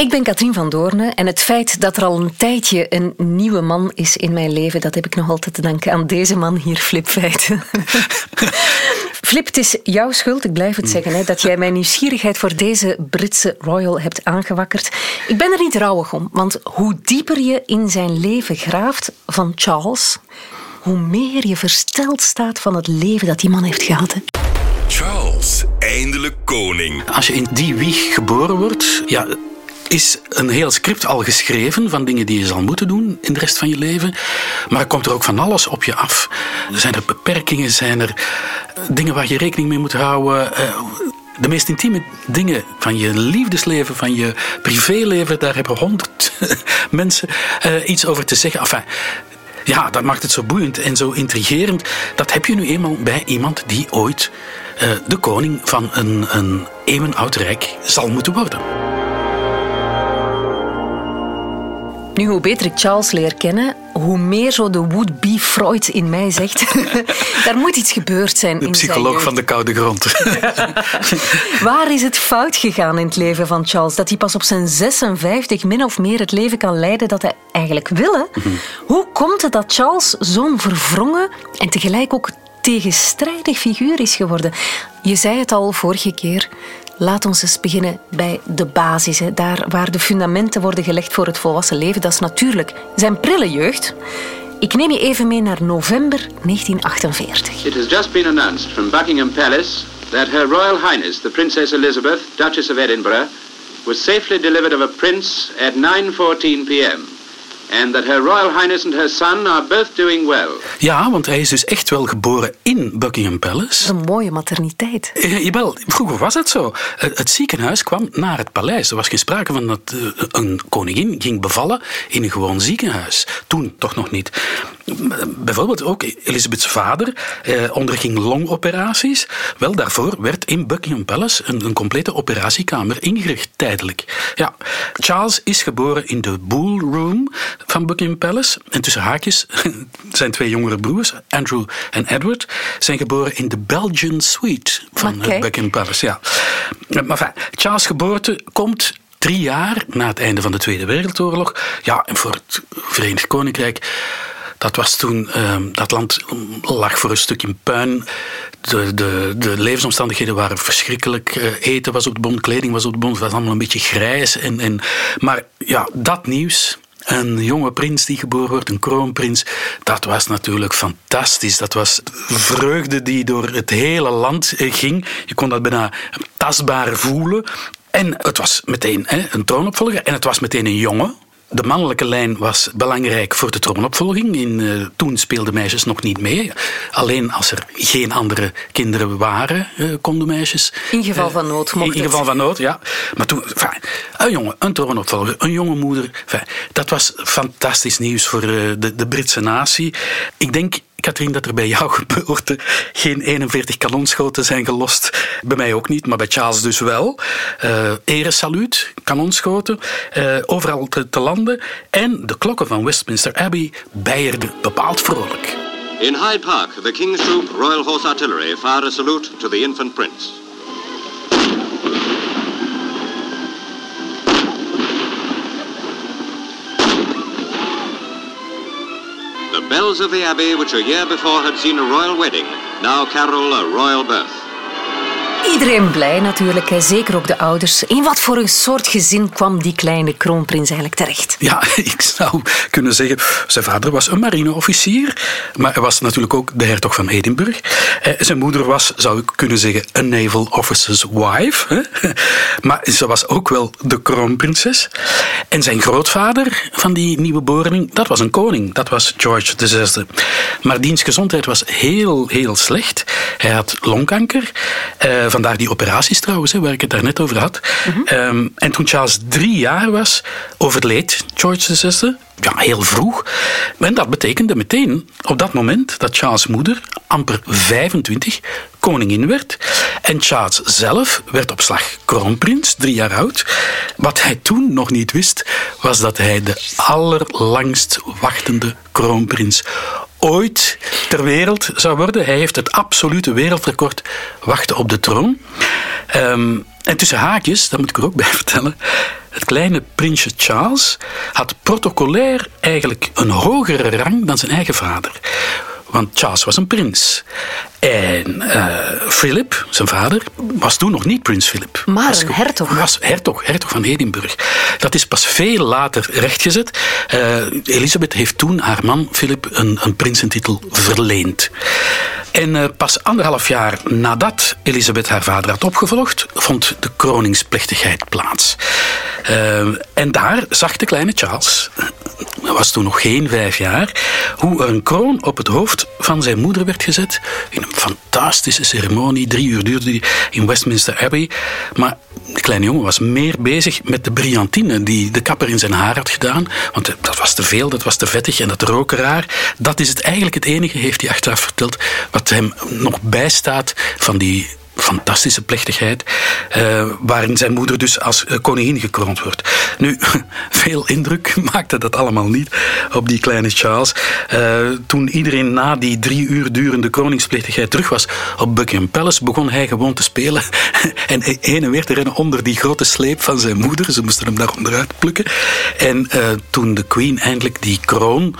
Ik ben Katrien van Doornen en het feit dat er al een tijdje een nieuwe man is in mijn leven, dat heb ik nog altijd te danken aan deze man hier, Flip Feiten. Flip, het is jouw schuld, ik blijf het mm. zeggen, hè, dat jij mijn nieuwsgierigheid voor deze Britse royal hebt aangewakkerd. Ik ben er niet rouwig om, want hoe dieper je in zijn leven graaft van Charles, hoe meer je versteld staat van het leven dat die man heeft gehad. Charles, eindelijk koning. Als je in die wieg geboren wordt, ja, is een heel script al geschreven van dingen die je zal moeten doen in de rest van je leven. Maar er komt er ook van alles op je af. Zijn er beperkingen? Zijn er dingen waar je rekening mee moet houden? Eh, de meest intieme dingen van je liefdesleven, van je privéleven, daar hebben honderd mensen uh, iets over te zeggen. Enfin, ja, dat maakt het zo boeiend en zo intrigerend. Dat heb je nu eenmaal bij iemand die ooit de koning van een, een eeuwenoud rijk zal moeten worden. Nu, hoe beter ik Charles leer kennen, hoe meer zo de would-be Freud in mij zegt. Daar moet iets gebeurd zijn. De psycholoog van de koude grond. Waar is het fout gegaan in het leven van Charles? Dat hij pas op zijn 56 min of meer het leven kan leiden dat hij eigenlijk wil. Hoe komt het dat Charles zo'n verwrongen en tegelijk ook tegenstrijdig figuur is geworden? Je zei het al vorige keer. Laat ons eens beginnen bij de basis. Daar waar de fundamenten worden gelegd voor het volwassen leven. Dat is natuurlijk zijn prille jeugd. Ik neem je even mee naar november 1948. It has just been announced from Buckingham Palace that Her Royal Highness, the Princess Elizabeth, Duchess of Edinburgh, was safely delivered of a prince at 9:14 p.m. And that Her Royal Highness and her son are both doing well. Ja, want hij is dus echt wel geboren in Buckingham Palace. een mooie materniteit. Eh, jawel, vroeger was het zo. Het, ziekenhuis kwam naar het paleis. Er was geen sprake van dat eh, een koningin ging bevallen in een gewoon ziekenhuis. Toen toch nog niet. Bijvoorbeeld ook Elisabeths vader eh, onderging longoperaties. Wel, daarvoor werd in Buckingham Palace een, een complete operatiekamer ingericht, tijdelijk. Ja, Charles is geboren in de Bull Room van Buckingham Palace. En tussen haakjes, zijn twee jongere broers, Andrew en Edward, zijn geboren in de Belgian Suite van Buckingham Palace. Ja. Maar enfin, Charles' geboorte komt drie jaar na het einde van de Tweede Wereldoorlog. Ja, en voor het Verenigd Koninkrijk dat was toen, ehm, dat land lag voor een stuk in puin. De, de, de levensomstandigheden waren verschrikkelijk. Uh, eten was op de bond, kleding was op de bond. Het was allemaal een beetje grijs. En, en, maar ja, dat nieuws, een jonge prins die geboren wordt, een kroonprins. Dat was natuurlijk fantastisch. Dat was vreugde die door het hele land eh, ging. Je kon dat bijna tastbaar voelen. En het was meteen hè, een troonopvolger. En het was meteen een jongen. De mannelijke lijn was belangrijk voor de troonopvolging. In, uh, toen speelden meisjes nog niet mee. Alleen als er geen andere kinderen waren, uh, konden meisjes. In geval van nood mocht In, in geval van nood, ja. Maar toen, enfin, een jongen, een troonopvolger, een jonge moeder. Enfin, dat was fantastisch nieuws voor de, de Britse natie. Ik denk Katrien, dat er bij jouw geboorte geen 41 kanonschoten zijn gelost. Bij mij ook niet, maar bij Charles dus wel. Uh, eresaluut, kanonschoten, uh, overal te, landen. En de klokken van Westminster Abbey bijerden bepaald vrolijk. In Hyde Park, the King's Troop Royal Horse Artillery fired a salute to the infant prince. Bells of the abbey, which a year before had seen a royal wedding, now carol a royal birth. Iedereen blij natuurlijk, zeker ook de ouders. In wat voor een soort gezin kwam die kleine kroonprins eigenlijk terecht? Ja, ik zou kunnen zeggen, zijn vader was een marineofficier, maar hij was natuurlijk ook de hertog van Edinburgh. Eh, zijn moeder was, zou ik kunnen zeggen, een naval officer's wife. Maar ze was ook wel de kroonprinses. En zijn grootvader van die nieuwe boring, dat was een koning. Dat was George VI. Maar diens gezondheid was heel, heel slecht. Hij had longkanker. Eh, vandaar die operaties trouwens, waar ik het daarnet over had. Ehm, en toen Charles drie jaar was, overleed George VI. Ja, heel vroeg. En dat betekende meteen, op dat moment, dat Charles' moeder, amper 25, koningin werd. En Charles zelf werd op slag kroonprins, drie jaar oud. Wat hij toen nog niet wist, was dat hij de allerlangst wachtende kroonprins ooit ter wereld zou worden. Hij heeft het absolute wereldrecord wachten op de troon. Ehm, en tussen haakjes, dat moet ik er ook bij vertellen, het kleine prinsje Charles had protocolair eigenlijk een hogere rang dan zijn eigen vader. Want Charles was een prins. En uh, Philip, zijn vader, was toen nog niet prins Philip. Maar was, een hertog. Was hertog, hertog van Edinburgh. Dat is pas veel later rechtgezet. Uh, Elisabeth heeft toen haar man Philip een, een prinsentitel verleend. En uh, pas anderhalf jaar nadat Elisabeth haar vader had opgevolgd, vond de kroningsplechtigheid plaats. en daar zag de kleine Charles, was toen nog geen vijf jaar, hoe er een kroon op het hoofd van zijn moeder werd gezet in een fantastische ceremonie. Drie uur duurde die in Westminster Abbey. Maar de kleine jongen was meer bezig met de brillantine die de kapper in zijn haar had gedaan. Want dat was te veel, dat was te vettig en dat rook raar. Dat is het eigenlijk het enige, heeft hij achteraf verteld, wat hem nog bijstaat van die fantastische plechtigheid, uh, waarin zijn moeder dus als uh, koningin gekroond wordt. Nu, veel indruk maakte dat allemaal niet op die kleine Charles. Uh, toen iedereen na die drie uur durende koningsplechtigheid terug was op Buckingham Palace, begon hij gewoon te spelen en heen en weer te rennen onder die grote sleep van zijn moeder. Ze moesten hem daar onderuit plukken. En toen de queen eindelijk die kroon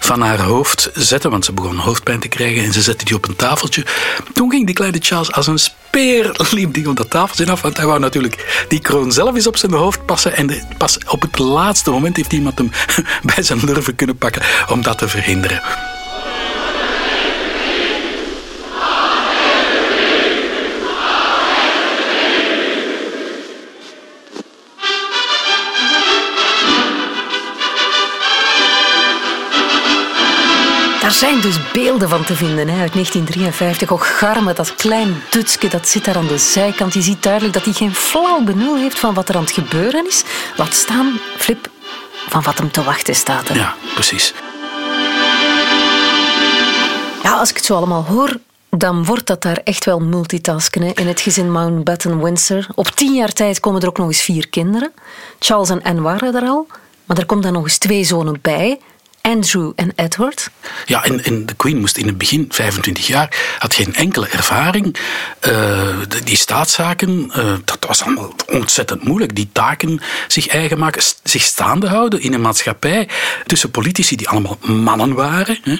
van haar hoofd zette, want ze begon hoofdpijn te krijgen en ze zette die op een tafeltje, toen ging die kleine Charles als een speer liep die op dat tafeltje af. Want hij wou natuurlijk die kroon zelf eens op zijn hoofd passen. En pas op het laatste moment heeft iemand hem bij zijn lurven kunnen pakken om dat te verhinderen. Zijn dus beelden van te vinden hè, uit 1953. Och, Garme, dat klein Dutske, dat zit daar aan de zijkant. Je ziet duidelijk dat hij geen flauw benul heeft van wat er aan het gebeuren is. Laat staan, Flip, van wat hem te wachten staat. Hè. Ja, precies. Ja, als ik het zo allemaal hoor, dan wordt dat daar echt wel multitasken. Hè. In het gezin Mountbatten-Windsor. Op tien jaar tijd komen er ook nog eens vier kinderen. Charles en Anne waren er al. Maar er komt dan nog eens twee zonen bij. Andrew en Edward. Ja, en, de Queen moest in het begin, 25 jaar, had geen enkele ervaring. Uh, die staatszaken, uh, dat was allemaal ontzettend moeilijk. Die taken zich eigen maken, zich staande houden in een maatschappij tussen politici die allemaal mannen waren. Hè.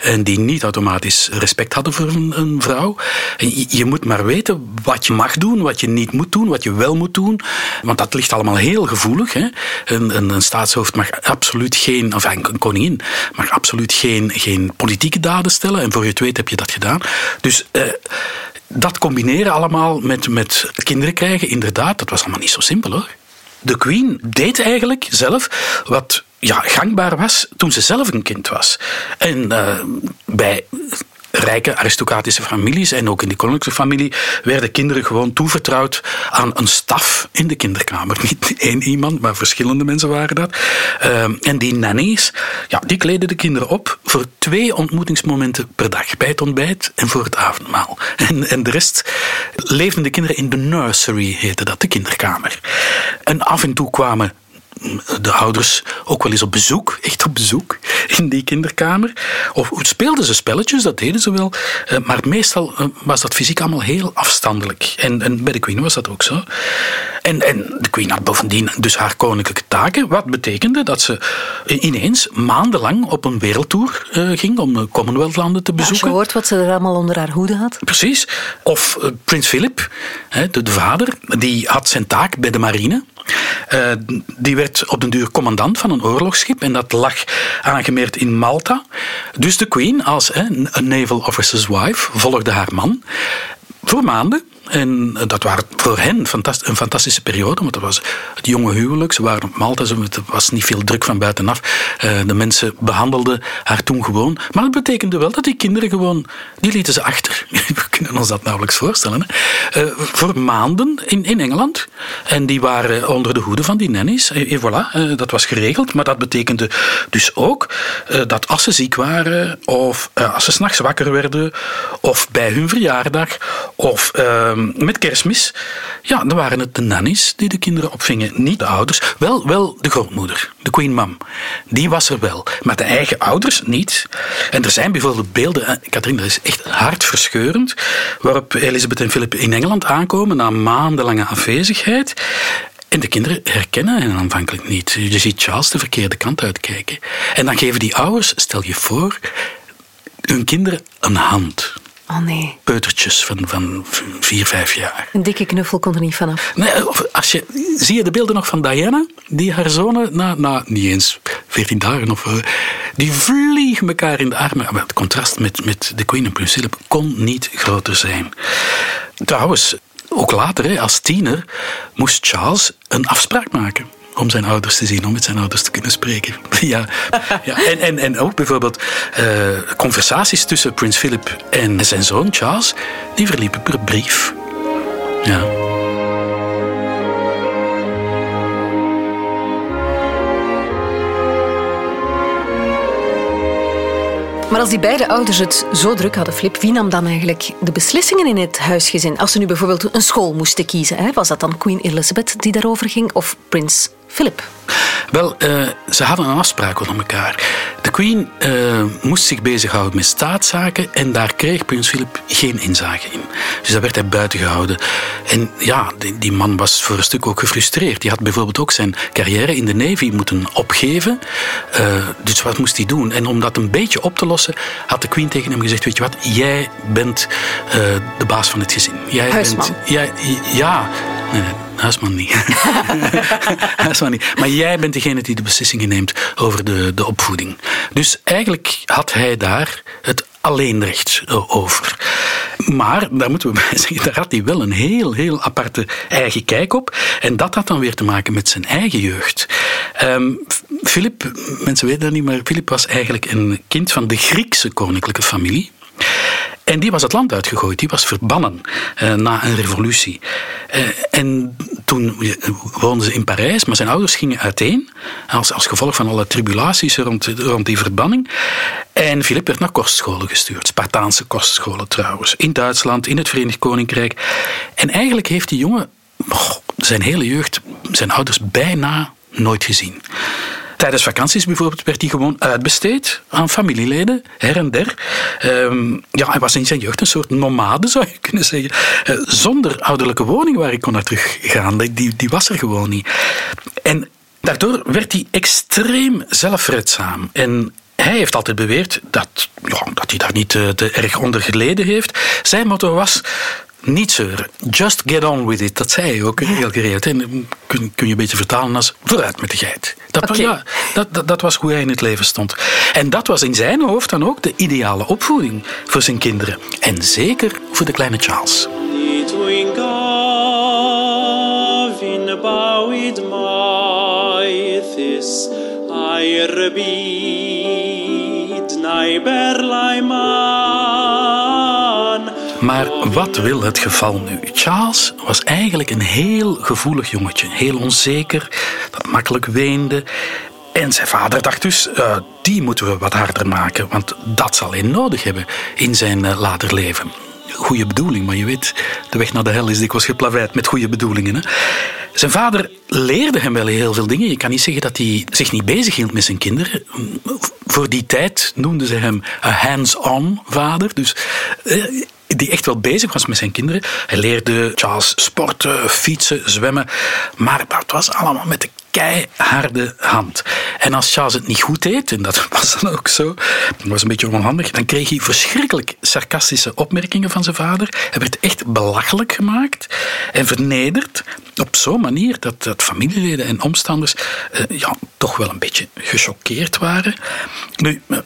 En die niet automatisch respect hadden voor een, een vrouw. Je, je, moet maar weten wat je mag doen, wat je niet moet doen, wat je wel moet doen. Want dat ligt allemaal heel gevoelig. Hè? Een, een, staatshoofd mag absoluut geen, of een koningin, mag absoluut geen, geen politieke daden stellen. En voor je het weet heb je dat gedaan. Dus. Eh, dat combineren allemaal met, met kinderen krijgen, inderdaad, dat was allemaal niet zo simpel hoor. De Queen deed eigenlijk zelf wat ja, gangbaar was toen ze zelf een kind was. En uh, bij rijke aristocratische families en ook in die koninklijke familie werden kinderen gewoon toevertrouwd aan een staf in de kinderkamer. Niet één iemand, maar verschillende mensen waren dat. Uh, en die nannies, ja, die kleden de kinderen op voor twee ontmoetingsmomenten per dag. Bij het ontbijt en voor het avondmaal. En, en de rest leefden de kinderen in de nursery, heette dat, de kinderkamer. En af en toe kwamen de ouders ook wel eens op bezoek, echt op bezoek, in die kinderkamer. Of speelden ze spelletjes, dat deden ze wel. Eh, maar meestal eh, was dat fysiek allemaal heel afstandelijk. En, en bij de Queen was dat ook zo. En, en de Queen had bovendien dus haar koninklijke taken. Wat betekende dat ze ineens maandenlang op een wereldtour uh, ging om Commonwealth-landen te bezoeken. Als je hoort wat ze er allemaal onder haar hoede had. Precies. Of prins Philip, de vader, die had zijn taak bij de marine. Uh, die werd op den duur commandant van een oorlogsschip en dat lag aangemeerd in Malta. Dus de Queen, als een naval officer's wife, volgde haar man voor maanden. En dat was voor hen een fantastische periode, want dat was het jonge huwelijk. Ze waren op Malta, er was niet veel druk van buitenaf. Eh, de mensen behandelden haar toen gewoon. Maar het betekende wel dat die kinderen gewoon, die lieten ze achter. We kunnen ons dat nauwelijks voorstellen. Hè? Uh, voor maanden in, in Engeland. En die waren onder de hoede van die nannies. En voilà, dat was geregeld. Maar dat betekende dus ook dat als ze ziek waren, of als ze s'nachts wakker werden, of bij hun verjaardag, of ehm, met kerstmis, ja, dan waren het de nannies die de kinderen opvingen. Niet de ouders. Wel, wel de grootmoeder, de queen mom. Die was er wel. Maar de eigen ouders niet. En er zijn bijvoorbeeld beelden, eh, Katrien, dat is echt hartverscheurend, waarop Elisabeth en Philip in Engeland aankomen na maandenlange afwezigheid. En de kinderen herkennen hen aanvankelijk niet. Je ziet Charles de verkeerde kant uitkijken. En dan geven die ouders, stel je voor, hun kinderen een hand. Oh nee. Peutertjes van, van vier, vijf jaar. Een dikke knuffel kon er niet vanaf. Nee, of als je, zie je de beelden nog van Diana? Die haar zonen, na, na niet eens veertien dagen, of, eh, die vliegen elkaar in de armen. Maar het contrast met, met de Queen en Prins Philip kon niet groter zijn. Trouwens, ook later, als tiener, moest Charles een afspraak maken om zijn ouders te zien, om met zijn ouders te kunnen spreken. Ja, ja. En, en, en ook bijvoorbeeld uh, conversaties tussen prins Philip en zijn zoon Charles, die verliepen per brief. Ja. Maar als die beide ouders het zo druk hadden, Flip, wie nam dan eigenlijk de beslissingen in het huisgezin? Als ze nu bijvoorbeeld een school moesten kiezen, was dat dan Queen Elizabeth die daarover ging of prins Philip? Wel, uh, ze hadden een afspraak met elkaar. De Queen uh, moest zich bezighouden met staatszaken en daar kreeg prins Philip geen inzage in. Dus daar werd hij buiten gehouden. En ja, die, die, man was voor een stuk ook gefrustreerd. Die had bijvoorbeeld ook zijn carrière in de Navy moeten opgeven. Uh, dus wat moest hij doen? En om dat een beetje op te lossen, had de Queen tegen hem gezegd: Weet je wat, jij bent de baas van het gezin. Jij Huisman. Bent, jij, ja, nee, nee Huisman niet. Huisman niet. Maar jij bent degene die de beslissingen neemt over de, de opvoeding. Dus eigenlijk had hij daar het alleenrecht over. Maar, daar moeten we bij zeggen, daar had hij wel een heel, heel aparte eigen kijk op. En dat had dan weer te maken met zijn eigen jeugd. Um, Philip, mensen weten dat niet, maar Philip was eigenlijk een kind van de Griekse koninklijke familie. En die was het land uitgegooid, die was verbannen uh, na een revolutie. Uh, en toen woonden ze in Parijs, maar zijn ouders gingen uiteen als, als gevolg van alle tribulaties rond, rond die verbanning. En Philip werd naar kostscholen gestuurd, Spartaanse kostscholen trouwens, in Duitsland, in het Verenigd Koninkrijk. En eigenlijk heeft die jongen oh, zijn hele jeugd zijn ouders bijna nooit gezien. Tijdens vakanties bijvoorbeeld werd hij gewoon uitbesteed aan familieleden, her en der. Um, ja, hij was in zijn jeugd een soort nomade, zou je kunnen zeggen. Uh, zonder ouderlijke woning waar ik kon naar teruggaan. Die, die was er gewoon niet. En daardoor werd hij extreem zelfredzaam. En hij heeft altijd beweerd dat, ja, dat hij daar niet te, te erg onder geleden heeft. Zijn motto was niet zeuren. Just get on with it. Dat zei je ook heel gereeld. En kun, kun je een beetje vertalen als vooruit met de geit. Dat, okay. ja, dat, dat, dat, was hoe hij in het leven stond. En dat was in zijn hoofd dan ook de ideale opvoeding voor zijn kinderen. En zeker voor de kleine Charles. Maar wat wil het geval nu? Charles was eigenlijk een heel gevoelig jongetje, heel onzeker, dat makkelijk weende. En zijn vader dacht dus, uh, die moeten we wat harder maken, want dat zal hij nodig hebben in zijn uh, later leven. Goede bedoeling, maar je weet, de weg naar de hel is dikwijls geplaveid met goede bedoelingen. Hè? Zijn vader leerde hem wel heel veel dingen. Je kan niet zeggen dat hij zich niet bezig hield met zijn kinderen. Voor die tijd noemden ze hem een hands-on vader. Dus uh, die echt wel bezig was met zijn kinderen. Hij leerde Charles sporten, fietsen, zwemmen. Maar het was allemaal met de keiharde hand. En als Charles het niet goed deed, en dat was dan ook zo, dat was een beetje onhandig, dan kreeg hij verschrikkelijk sarcastische opmerkingen van zijn vader. Hij werd echt belachelijk gemaakt en vernederd op zo'n manier dat, dat familieleden en omstanders eh, ja, toch wel een beetje gechoqueerd waren. Nu, eh,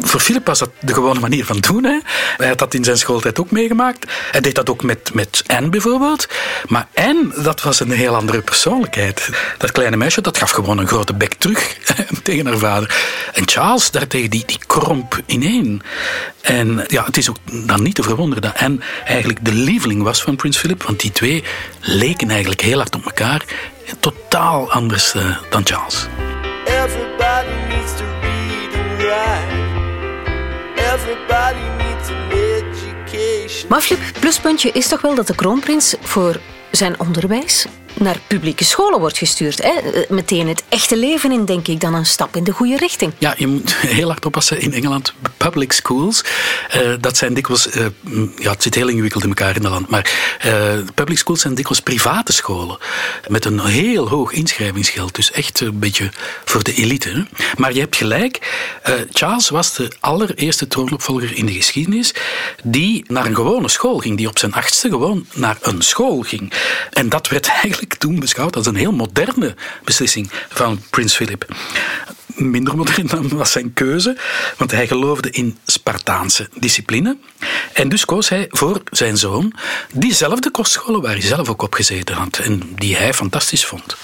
voor Philip was dat de gewone manier van doen. Hè. Hij had dat in zijn schooltijd ook meegemaakt. Hij deed dat ook met, met Anne bijvoorbeeld. Maar Anne, dat was een heel andere persoonlijkheid. Dat kleine meisje, dat gaf gewoon een grote bek terug tegen haar vader. En Charles daartegen, die, die kromp ineen. En ja, het is ook dan niet te verwonderen dat Anne eigenlijk de lieveling was van prins Philip. Want die twee leken eigenlijk heel hard op elkaar. Totaal anders uh, dan Charles. Everybody needs to read and write. Everybody needs an education. Maar Flip, pluspuntje is toch wel dat de kroonprins voor zijn onderwijs naar publieke scholen wordt gestuurd. Hè? Eh, Meteen het echte leven in, denk ik, dan een stap in de goede richting. Ja, je moet heel hard oppassen in Engeland. Public schools, eh, dat zijn dikwijls... eh, mm, ja, het zit heel ingewikkeld in elkaar in het land. Maar public schools zijn dikwijls private scholen. Met een heel hoog inschrijvingsgeld. Dus echt een beetje voor de elite. Maar je hebt gelijk. Charles was de allereerste troonopvolger in de geschiedenis die naar een gewone school ging. Die op zijn achtste gewoon naar een school ging. En dat werd eigenlijk toen beschouwd als een heel moderne beslissing van prins Philip minder modern dan was zijn keuze, want hij geloofde in Spartaanse discipline. En dus koos hij voor zijn zoon diezelfde kostscholen waar hij zelf ook op gezeten had en die hij fantastisch vond.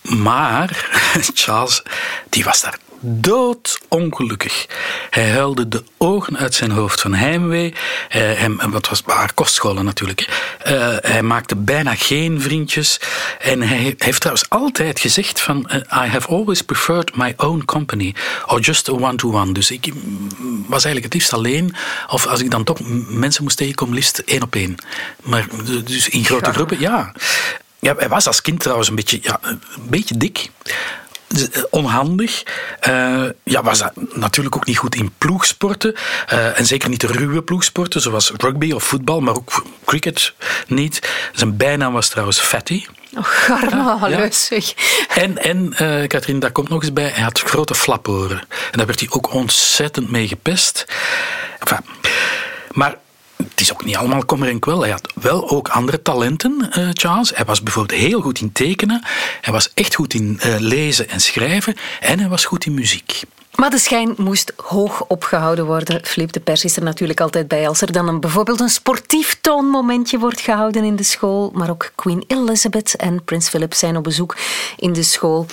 Maar Charles, die was daar doodongelukkig. Hij huilde de ogen uit zijn hoofd van heimwee. Eh, hem, wat was haar kostscholen natuurlijk. Eh, hij maakte bijna geen vriendjes. En hij heeft trouwens altijd gezegd van eh, I have always preferred my own company. Or just a one-to-one. Dus ik mm, was eigenlijk het liefst alleen. Of als ik dan toch mensen moest tegenkomen, liefst één op één. Maar dus in grote groepen, ja. Ja, hij was als kind trouwens een beetje, ja, een beetje dik. Onhandig. Eh, ja, was dat natuurlijk ook niet goed in ploegsporten. Eh, en zeker niet de ruwe ploegsporten, zoals rugby of voetbal, maar ook cricket niet. Zijn bijnaam was trouwens Fatty. Oh, garme Ja. En, en eh Katrien, daar komt nog eens bij, hij had grote flaporen. En daar werd hij ook ontzettend mee gepest. Enfin, maar het is ook niet allemaal kommer en kwel. Hij had wel ook andere talenten, eh, Charles. Hij was bijvoorbeeld heel goed in tekenen. Hij was echt goed in eh, lezen en schrijven. En hij was goed in muziek. Maar de schijn moest hoog opgehouden worden. Flip de pers is er natuurlijk altijd bij. Als er dan een, bijvoorbeeld een sportief toonmomentje wordt gehouden in de school. Maar ook Queen Elizabeth en Prins Philip zijn op bezoek in de school.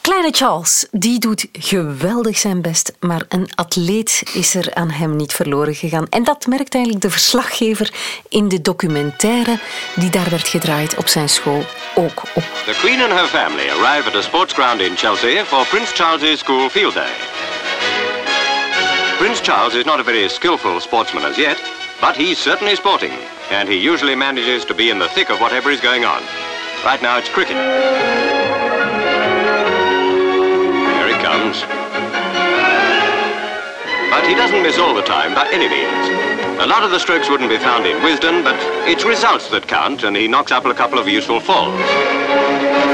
Kleine Charles, die doet geweldig zijn best, maar een atleet is er aan hem niet verloren gegaan. En dat merkt eigenlijk de verslaggever in de documentaire die daar werd gedraaid op zijn school ook op. The Queen and her family arrive at a sports ground in Chelsea for Prince Charles's school field day. Prince Charles is not a very skillful sportsman as yet, but he's certainly sporting, and he usually manages to be in the thick of whatever is going on. Right now it's cricket. But he doesn't miss all the time by any means. A lot of the strokes wouldn't be found in wisdom, but it's results that count, and he knocks up a couple of useful falls.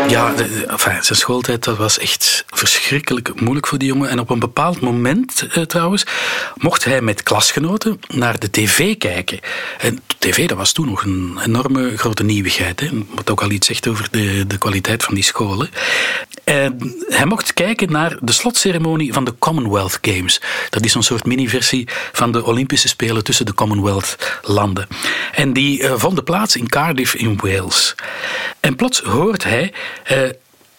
Ja, zijn schooltijd dat was echt verschrikkelijk moeilijk voor die jongen. En op een bepaald moment eh, trouwens mocht hij met klasgenoten naar de tv kijken. En tv dat was toen nog een enorme grote nieuwigheid. Hè, wat ook al iets zegt over de, de kwaliteit van die scholen. En hij mocht kijken naar de slotceremonie van de Commonwealth Games. Dat is zo'n soort mini-versie van de Olympische Spelen tussen de Commonwealth-landen. En die eh, vonden plaats in Cardiff in Wales. En plots hoort hij eh,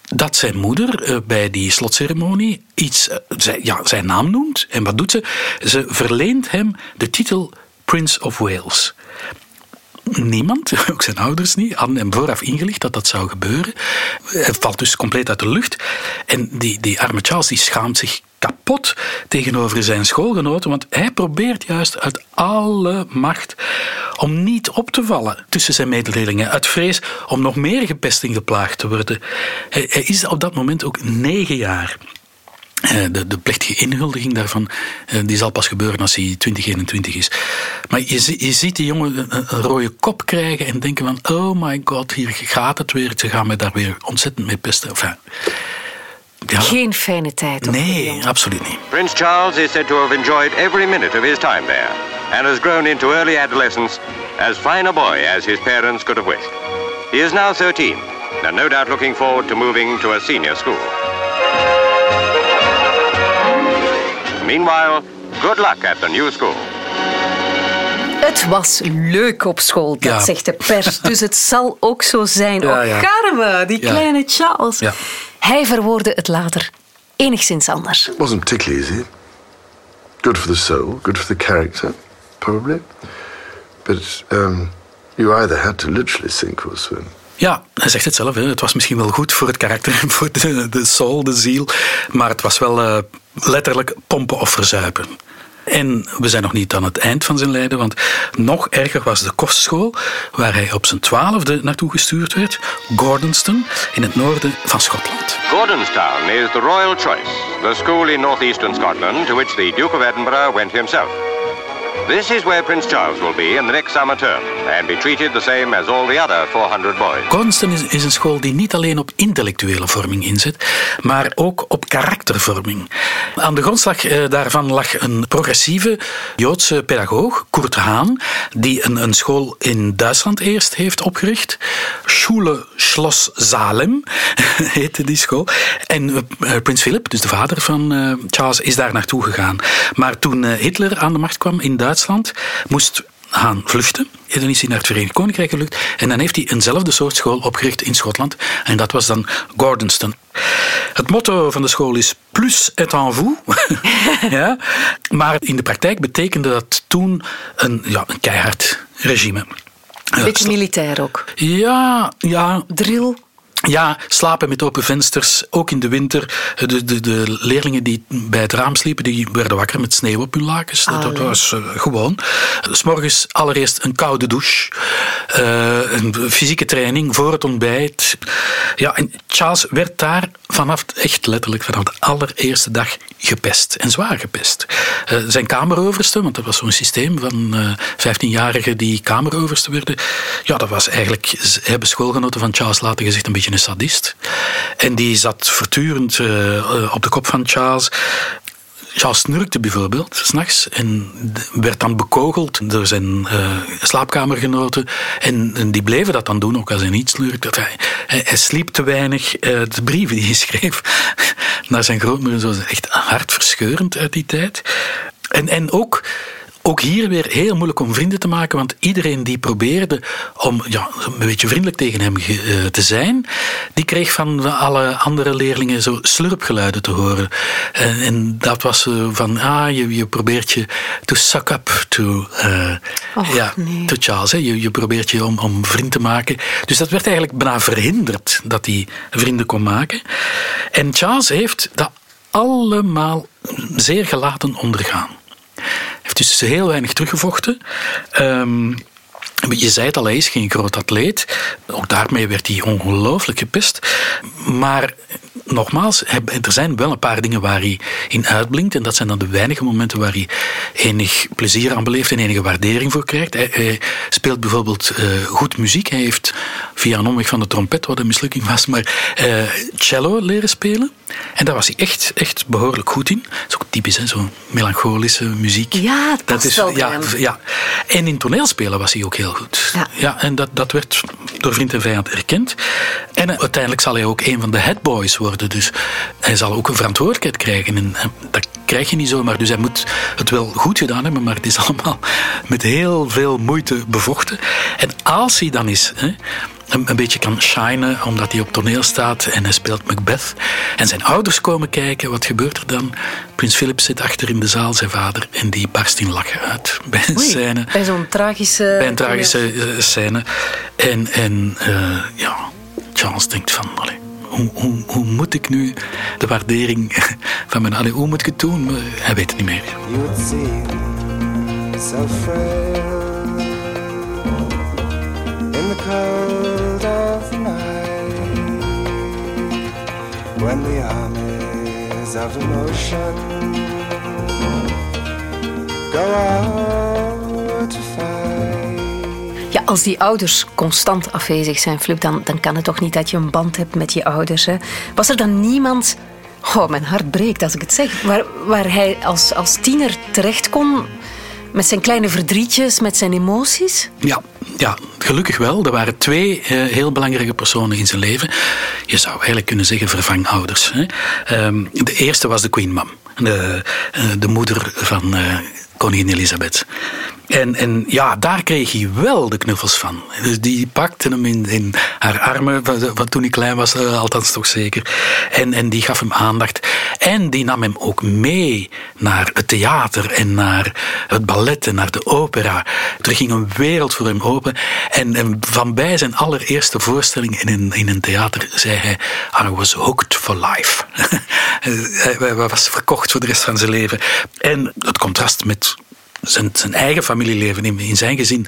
dat zijn moeder eh, bij die slotceremonie iets, eh, ja, zijn naam noemt. En wat doet ze? Ze verleent hem de titel Prince of Wales. Niemand, ook zijn ouders niet, hadden hem vooraf ingelicht dat dat zou gebeuren. Hij valt dus compleet uit de lucht. En die, die arme Charles die schaamt zich kapot tegenover zijn schoolgenoten, want hij probeert juist uit alle macht om niet op te vallen tussen zijn medeleerlingen, uit vrees om nog meer gepest en geplaagd te worden. Hij, hij is op dat moment ook negen jaar. Eh, De, de plechtige inhuldiging daarvan eh, die zal pas gebeuren als hij 2021 is. Maar je, je ziet die jongen een, een rode kop krijgen en denken van... oh my god, hier gaat het weer. Ze gaan mij daar weer ontzettend mee pesten. Enfin, ja, Geen fijne tijd. nee, absoluut niet. Prince Charles is said to have enjoyed every minute of his time there and has grown into early adolescence as fine a boy as his parents could have wished. He is now 13 and no doubt looking forward to moving to a senior school. Meanwhile, good luck at the new school. Het was leuk op school, dat Ja. zegt de pers. Dus het zal ook zo zijn. Ja, oh, ja. Carme, die Ja. kleine Charles. Ja. Hij verwoordde het later enigszins anders. wasn't particularly easy. Good for the soul, good for the character, probably. But um, you either had to literally sink or swim. Ja, hij zegt het zelf. Het was misschien wel goed voor het karakter, voor de, de soul, de ziel. Maar het was wel eh, letterlijk pompen of verzuipen. En we zijn nog niet aan het eind van zijn lijden, want nog erger was de kostschool waar hij op zijn twaalfde naartoe gestuurd werd, Gordonston, in het noorden van Schotland. Gordonstown is the Royal Choice, the school in northeastern Scotland to which the Duke of Edinburgh went himself. This is where Prince Charles will be in the next summer term and be treated the same as all the other 400 boys. Gordonston is, is een school die niet alleen op intellectuele vorming inzet, maar ook op karaktervorming. Aan de grondslag eh, daarvan lag een progressieve Joodse pedagoog, Kurt Haan, die een, een school in Duitsland eerst heeft opgericht. Schule Schloss Salem heette die school. En eh, prins Philip, dus de vader van eh, Charles, is daar naartoe gegaan. Maar toen eh, Hitler aan de macht kwam in Duitsland, moest Haan vluchten. En dan is hij naar het Verenigd Koninkrijk gevlucht. En dan heeft hij eenzelfde soort school opgericht in Schotland. En dat was dan Gordonston. Het motto van de school is plus et en vous. ja? Maar in de praktijk betekende dat toen een, ja, een keihard regime. Beetje militair ook. Ja, ja, Drill. Ja, slapen met open vensters, ook in de winter. De, de, de leerlingen die bij het raam sliepen, die werden wakker met sneeuw op hun lakens. Dat, was eh, gewoon. S morgens allereerst een koude douche, eh, een fysieke training voor het ontbijt. Ja, en Charles werd daar vanaf, echt letterlijk, vanaf de allereerste dag gepest. En zwaar gepest. Eh, zijn kameroverste, want dat was zo'n systeem van eh 15-jarigen die kameroverste werden. Ja, dat was eigenlijk, hebben schoolgenoten van Charles later gezegd, een beetje een sadist. En die zat voortdurend eh, eh, op de kop van Charles. Charles snurkte bijvoorbeeld, s'nachts, en werd dan bekogeld door zijn eh, slaapkamergenoten. En, en die bleven dat dan doen, ook als hij niet snurkte. Hij, hij, sliep te weinig. De brieven die hij schreef naar zijn grootmoeder, zo, echt hartverscheurend uit die tijd. En, en ook... Ook hier weer heel moeilijk om vrienden te maken, want iedereen die probeerde om ja, een beetje vriendelijk tegen hem eh, te zijn, die kreeg van alle andere leerlingen zo slurpgeluiden te horen. En, en dat was eh, van, ah, je, je probeert je to suck up to, eh, Och, ja, nee. to Charles. Hè. Je, je probeert je om, om vriend te maken. Dus dat werd eigenlijk bijna verhinderd dat hij vrienden kon maken. En Charles heeft dat allemaal zeer gelaten ondergaan. Heeft dus heel weinig teruggevochten. Ehm, je zei het al, hij is geen groot atleet. Ook daarmee werd hij ongelooflijk gepest. Maar nogmaals, er zijn wel een paar dingen waar hij in uitblinkt. En dat zijn dan de weinige momenten waar hij enig plezier aan beleeft en enige waardering voor krijgt. Hij, hij speelt bijvoorbeeld eh, goed muziek. Hij heeft via een omweg van de trompet, wat een mislukking was, maar eh, cello leren spelen. En daar was hij echt, echt behoorlijk goed in. Dat is ook typisch, zo'n melancholische muziek. Ja, het past wel ja, ja. En in toneelspelen was hij ook heel goed. Ja. en dat, dat werd door vriend en vijand erkend. En eh, uiteindelijk zal hij ook een van de headboys worden. Dus hij zal ook een verantwoordelijkheid krijgen. En eh, dat krijg je niet zomaar. Dus hij moet het wel goed gedaan hebben, maar het is allemaal met heel veel moeite bevochten. En als hij dan is... Hè, een, een beetje kan shinen omdat hij op toneel staat en hij speelt Macbeth. En zijn ouders komen kijken, wat gebeurt er dan? Prins Philip zit achter in de zaal, zijn vader, en die barst in lachen uit bij een Oei, scène. bij zo'n tragische... Bij een tragische eh, scène. En, en eh, ja, Charles denkt van, allee, hoe, hoe, hoe moet ik nu de waardering van mijn... Allee, hoe moet ik het doen? Hij weet het niet meer. you would seem so frail in the cold when the armies of emotion go out to fight. Ja, als die ouders constant afwezig zijn, Flip, dan, dan kan het toch niet dat je een band hebt met je ouders. Hè? Was er dan niemand... Oh, mijn hart breekt als ik het zeg. Waar, waar hij als, als tiener terecht kon met zijn kleine verdrietjes, met zijn emoties? Ja, ja, gelukkig wel. Er waren twee eh, heel belangrijke personen in zijn leven. Je zou eigenlijk kunnen zeggen vervangouders. Ehm, de eerste was de Queen Mum, de, eh, de moeder van eh, koningin Elisabeth. En, en ja, daar kreeg hij wel de knuffels van. Dus die pakte hem in, in haar armen, wat toen hij klein was, eh, althans toch zeker. En, en die gaf hem aandacht. En die nam hem ook mee naar het theater en naar het ballet en naar de opera. Er ging een wereld voor hem open. En, en van bij zijn allereerste voorstelling in een, in een theater zei hij: I was hooked for life. Hij was verkocht voor de rest van zijn leven. En het contrast met zijn, zijn eigen familieleven in, in zijn gezin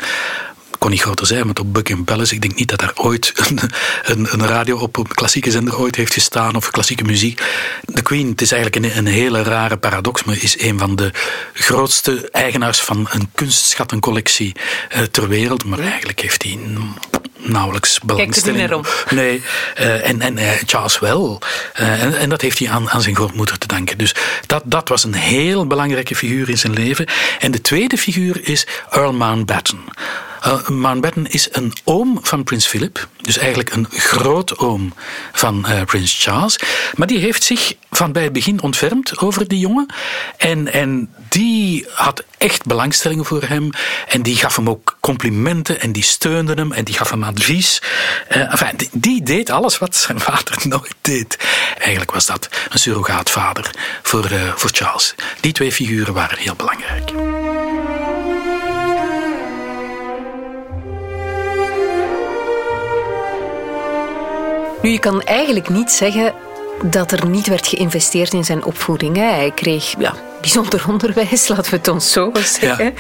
kon niet groter zijn, want op Buckingham Palace, ik denk niet dat daar ooit een, een, een radio op een klassieke zender ooit heeft gestaan of klassieke muziek. De Queen, het is eigenlijk een, een hele rare paradox, maar is een van de grootste eigenaars van een kunstschattencollectie uh, ter wereld. Maar eigenlijk heeft hij nauwelijks belangstelling. Kijk er Nee, uh, en, en uh, Charles wel. Uh, en, en, dat heeft hij aan, aan zijn grootmoeder te danken. Dus dat, dat was een heel belangrijke figuur in zijn leven. En de tweede figuur is Earl Mountbatten. Uh, Mountbatten is een oom van prins Philip, dus eigenlijk een grootoom van uh, prins Charles. Maar die heeft zich van bij het begin ontfermd over die jongen. En, en die had echt belangstelling voor hem. En die gaf hem ook complimenten en die steunde hem en die gaf hem advies. Uh, enfin, die, die, deed alles wat zijn vader nooit deed. Eigenlijk was dat een surrogaatvader voor, voor Charles. Die twee figuren waren heel belangrijk. Nu, je kan eigenlijk niet zeggen dat er niet werd geïnvesteerd in zijn opvoeding. Hij kreeg ja, bijzonder onderwijs, laten we het ons zo zeggen. Ja.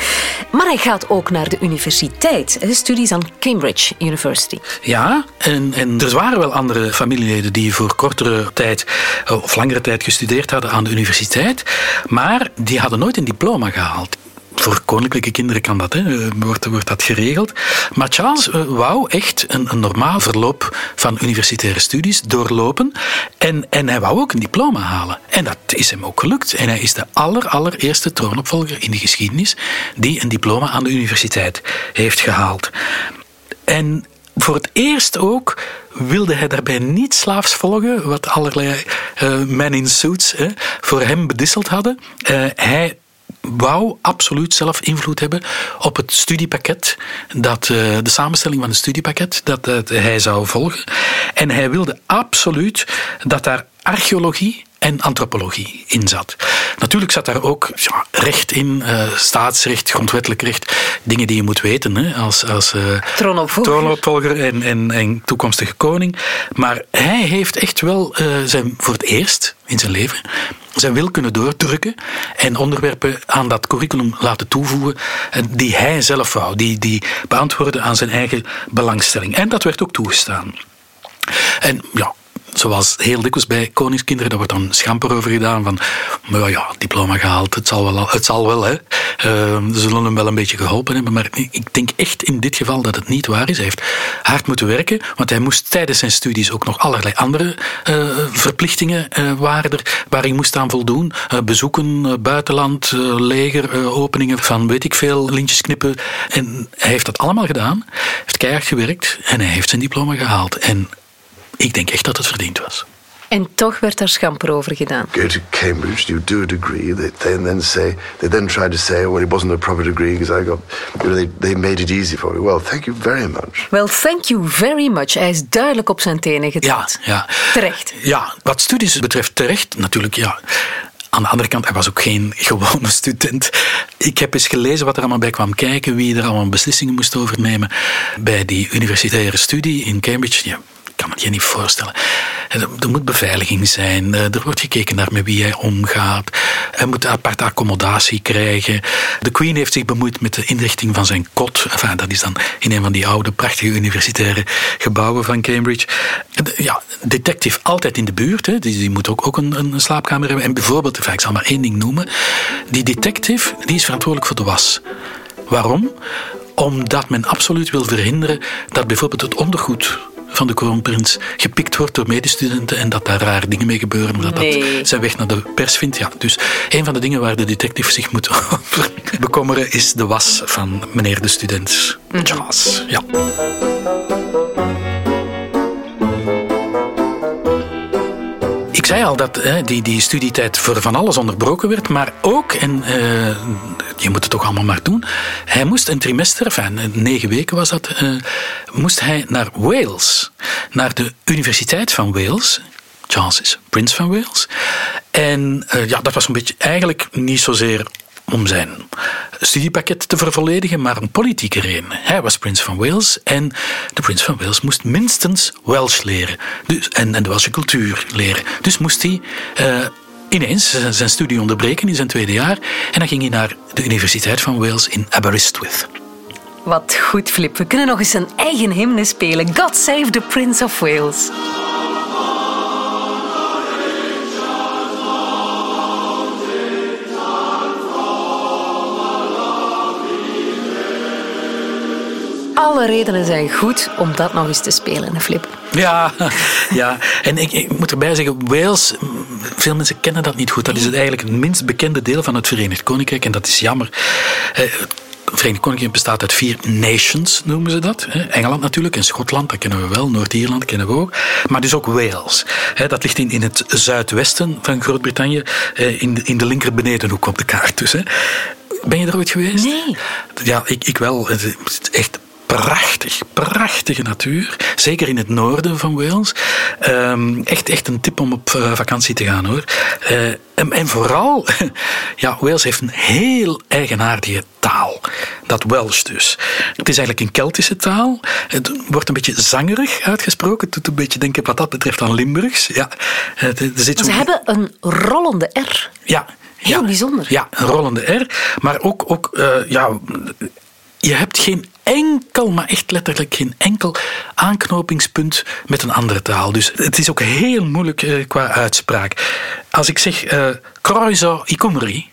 Maar hij gaat ook naar de universiteit. Studies aan Cambridge University. Ja, en, en er waren wel andere familieleden die voor kortere tijd of langere tijd gestudeerd hadden aan de universiteit. Maar die hadden nooit een diploma gehaald voor koninklijke kinderen kan dat, hè, wordt, wordt dat geregeld. Maar Charles uh, wou echt een, een, normaal verloop van universitaire studies doorlopen. En, en hij wou ook een diploma halen. En dat is hem ook gelukt. En hij is de aller, allereerste troonopvolger in de geschiedenis die een diploma aan de universiteit heeft gehaald. En voor het eerst ook wilde hij daarbij niet slaafs volgen, wat allerlei uh, men in suits voor hem bedisseld hadden. Hij wou absoluut zelf invloed hebben op het studiepakket, dat, uh, de samenstelling van het studiepakket dat hij zou volgen. En hij wilde absoluut dat daar archeologie en antropologie in zat. Natuurlijk zat daar ook ja, recht in, uh, staatsrecht, grondwettelijk recht, dingen die je moet weten hè, als, als uh, troonopvolger, troonopvolger en, en, en, toekomstige koning. Maar hij heeft echt wel uh, zijn, voor het eerst in zijn leven zijn wil kunnen doordrukken en onderwerpen aan dat curriculum laten toevoegen die hij zelf wou, die, die beantwoorden aan zijn eigen belangstelling. En dat werd ook toegestaan. En ja, zoals heel dikwijls bij koningskinderen, daar wordt dan schamper over gedaan van, maar ja, diploma gehaald, het zal wel, het zal wel hè. Uh, ze zullen hem wel een beetje geholpen hebben, maar ik denk echt in dit geval dat het niet waar is. Hij heeft hard moeten werken, want hij moest tijdens zijn studies ook nog allerlei andere uh, verplichtingen uh, er, waar hij moest aan voldoen. bezoeken, buitenland, leger, openingen van weet ik veel, lintjes knippen. En hij heeft dat allemaal gedaan, heeft keihard gewerkt en hij heeft zijn diploma gehaald. En ik denk echt dat het verdiend was. En toch werd daar schamper over gedaan. Go to Cambridge, you do a degree. They, they then say, they then try to say, well, it wasn't a proper degree because I got, you know, they, they made it easy for me. Well, thank you very much. Well, thank you very much. Hij is duidelijk op zijn tenen getrapt. Ja, ja. Terecht. Ja, wat studies betreft terecht natuurlijk, ja. Aan de andere kant, hij was ook geen gewone student. Ik heb eens gelezen wat er allemaal bij kwam kijken, wie er allemaal beslissingen moest overnemen bij die universitaire studie in Cambridge. Ja, kan het je niet voorstellen. Er moet beveiliging zijn, er wordt gekeken naar met wie hij omgaat, hij moet aparte accommodatie krijgen. De Queen heeft zich bemoeid met de inrichting van zijn kot. Dat is dan in een van die oude, prachtige universitaire gebouwen van Cambridge. Ja, detective altijd in de buurt, hè. Die, die moet ook, ook een, een slaapkamer hebben. En bijvoorbeeld, ik zal maar één ding noemen, die detective die is verantwoordelijk voor de was. Waarom? Omdat men absoluut wil verhinderen dat bijvoorbeeld het ondergoed van de kroonprins gepikt wordt door medestudenten en dat daar rare dingen mee gebeuren, omdat nee. dat zijn weg naar de pers vindt. Ja, dus een van de dingen waar de detective zich moet over bekommeren is de was van meneer de student Charles. Ja. Zei al dat hè, die, die studietijd voor van alles onderbroken werd, maar ook, en uh, je moet het toch allemaal maar doen, hij moest een trimester, enfin, negen weken was dat, uh, moest hij naar Wales, naar de Universiteit van Wales. Charles is prins van Wales. En uh, ja, dat was een beetje eigenlijk niet zozeer om zijn studiepakket te vervolledigen, maar een politieke reden. Hij was prins van Wales en de prins van Wales moest minstens Welsh leren dus, en, en de Welsche cultuur leren. Dus moest hij uh, ineens zijn studie onderbreken in zijn tweede jaar. En dan ging hij naar de Universiteit van Wales in Aberystwyth. Wat goed, Flip. We kunnen nog eens een eigen hymne spelen. God save the Prince of Wales. Alle redenen zijn goed om dat nog eens te spelen, Flip. Ja, ja. en ik, ik moet erbij zeggen, Wales, veel mensen kennen dat niet goed. Dat is het eigenlijk het minst bekende deel van het Verenigd Koninkrijk en dat is jammer. Eh, het Verenigd Koninkrijk bestaat uit vier nations, noemen ze dat. Engeland natuurlijk en Schotland, dat kennen we wel. Noord-Ierland kennen we ook. Maar dus ook Wales. Dat ligt in, in het zuidwesten van Groot-Brittannië, eh, in de, in de linker benedenhoek op de kaart. Dus. Ben je er ooit geweest? Nee. Ja, ik, ik wel. Het is echt prachtig, prachtige natuur. Zeker in het noorden van Wales. Ehm, echt, echt een tip om op eh, vakantie te gaan hoor. Eh, en, en, vooral, ja, Wales heeft een heel eigenaardige taal. Dat Welsh dus. Het is eigenlijk een Keltische taal. Het wordt een beetje zangerig uitgesproken. Het doet een beetje denken wat dat betreft aan Limburgs. Ja, er zit Ze hebben een rollende R. Ja. Heel bijzonder. Ja, een rollende R. Maar ook, ook uh, ja, je hebt geen enkel, maar echt letterlijk geen enkel aanknopingspunt met een andere taal. Dus het is ook heel moeilijk uh, qua uitspraak. Als ik zeg uh, Croiso Icumri,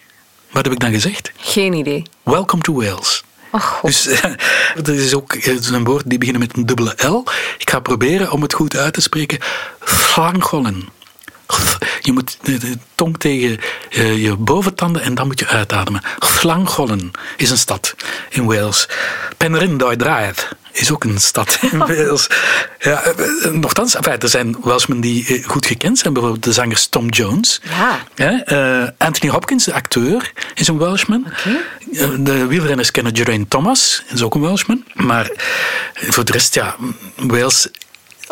wat heb ik dan gezegd? Geen idee. Welcome to Wales. Oh, dus dat is ook een woord die beginnen met een dubbele L. Ik ga proberen om het goed uit te spreken. Flangollen. Je moet de, tong tegen uh, je boventanden en dan moet je uitademen. Llangollen is een stad in Wales. Penrhyn Draait is ook een stad in Wales. Ja, eh, nochtans, enfin, er zijn Welshmen die eh, goed gekend zijn. Bijvoorbeeld de zanger Tom Jones. Ja. Uh, Anthony Hopkins, de acteur, is een Welshman. Okay. De wielrenners kennen Geraint Thomas, is ook een Welshman. Maar voor de rest, ja, Wales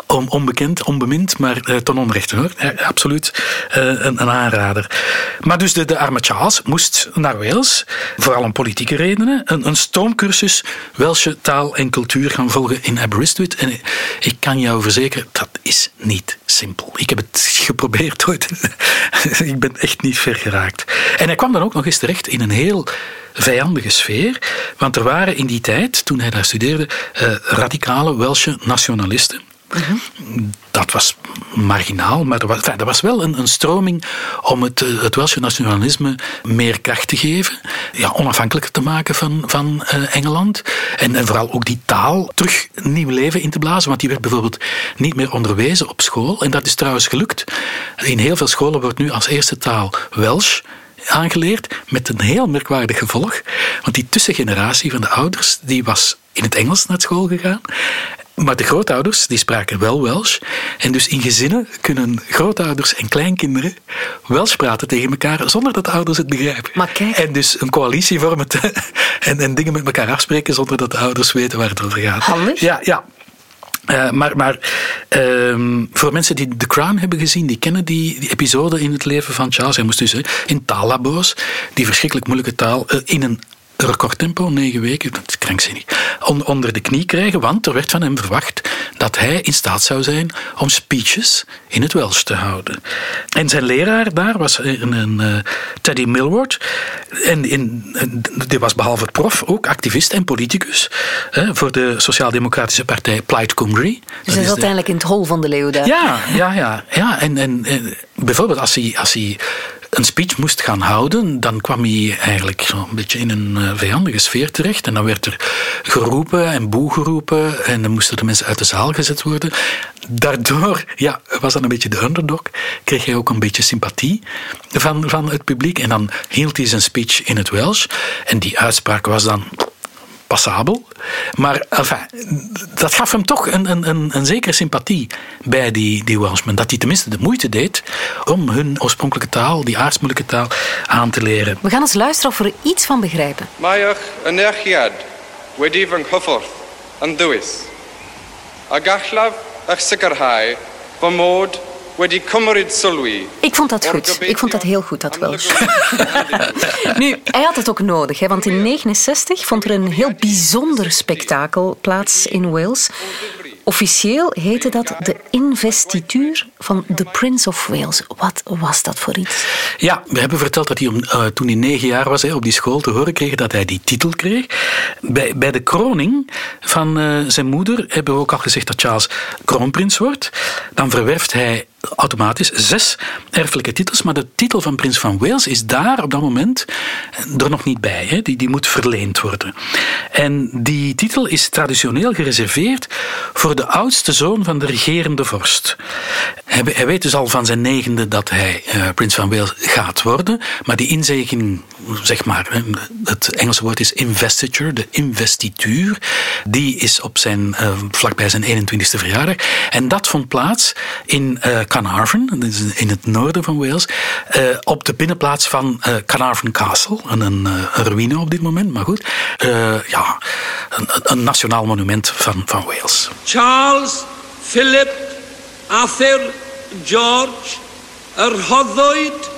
onbekend, onbemind, maar uh, ten onrechte hoor. absoluut uh, een, aanrader. Maar dus de, de arme Charles moest naar Wales, vooral om politieke redenen, een, een stoomcursus Welsche taal en cultuur gaan volgen in Aberystwyth. En ik kan jou verzekeren, dat is niet simpel. Ik heb het geprobeerd ooit. ik ben echt niet ver geraakt. En hij kwam dan ook nog eens terecht in een heel vijandige sfeer. Want er waren in die tijd, toen hij daar studeerde, uh, radicale Welsche nationalisten. Dat was marginaal, maar er was, was wel een, een, stroming om het, eh, het Welsche nationalisme meer kracht te geven. Ja, onafhankelijker te maken van, van uh, Engeland. En, en vooral ook die taal terug nieuw leven in te blazen. Want die werd bijvoorbeeld niet meer onderwezen op school. En dat is trouwens gelukt. In heel veel scholen wordt nu als eerste taal Welsh aangeleerd met een heel merkwaardig gevolg. Want die tussengeneratie van de ouders die was in het Engels naar school gegaan. Maar de grootouders die spraken wel Welsh. En dus in gezinnen kunnen grootouders en kleinkinderen Welsh praten tegen elkaar zonder dat de ouders het begrijpen. Maar kijk. En dus een coalitie vormen en, en dingen met elkaar afspreken zonder dat de ouders weten waar het over gaat. Handig. Ja, ja. Uh, maar maar uh, voor mensen die The Crown hebben gezien, die kennen die, die episode in het leven van Charles. Hij moest dus in tallaboos, die verschrikkelijk moeilijke taal, uh, in een recordtempo, negen weken, dat is krankzinnig, onder de knie krijgen, want er werd van hem verwacht dat hij in staat zou zijn om speeches in het Welsh te houden. En zijn leraar daar was een, een uh, Teddy Millward. En in, die was behalve prof ook activist en politicus hè, voor de Sociaal-Democratische Partij Plaid Cymru. Dus hij zat uiteindelijk in het hol van de leeuw daar. Ja, ja, ja. ja. En, en, en bijvoorbeeld als hij, als hij een speech moest gaan houden, dan kwam hij eigenlijk zo'n beetje in een uh, vijandige sfeer terecht. En dan werd er geroepen en boe geroepen en dan moesten de mensen uit de zaal gezet worden. Daardoor ja, was dan een beetje de underdog, kreeg hij ook een beetje sympathie van, van het publiek. En dan hield hij zijn speech in het Welsh. En die uitspraak was dan passabel. Maar enfin, dat gaf hem toch een, een, een, een zekere sympathie bij die, die Welshmen. Dat hij tenminste de moeite deed om hun oorspronkelijke taal, die aardsmoeilijke taal, aan te leren. We gaan eens luisteren of we er iets van begrijpen. Maiach yn erchiad wedi fy nghyffordd yn ddwys. A gallaf Ik vond dat goed. Ik vond dat heel goed, dat Welsh. nu, hij had het ook nodig, hè, want in 1969 vond er een heel bijzonder spektakel plaats in Wales. Officieel heette dat de investituur van de Prince of Wales. Wat was dat voor iets? Ja, we hebben verteld dat hij om, uh, toen hij negen jaar was hè, op die school te horen kreeg dat hij die titel kreeg. Bij, bij de kroning van uh, zijn moeder hebben we ook al gezegd dat Charles kroonprins wordt. Dan verwerft hij automatisch zes erfelijke titels, maar de titel van prins van Wales is daar op dat moment er nog niet bij. Hè? Die, die moet verleend worden. En die titel is traditioneel gereserveerd voor de oudste zoon van de regerende vorst. Hij, hij weet dus al van zijn negende dat hij uh, prins van Wales gaat worden, maar die inzegening, zeg maar, het Engelse woord is investiture, de investituur, die is op zijn, uh, vlakbij zijn 21ste verjaardag. En dat vond plaats in uh, Carnarvon, in het noorden van Wales, uh, op de binnenplaats van uh, Carnarvon Castle. Een, een, ruïne op dit moment, maar goed. Ja, een, een, nationaal monument van, van Wales. Charles, Philip, Arthur, George, hoddwyd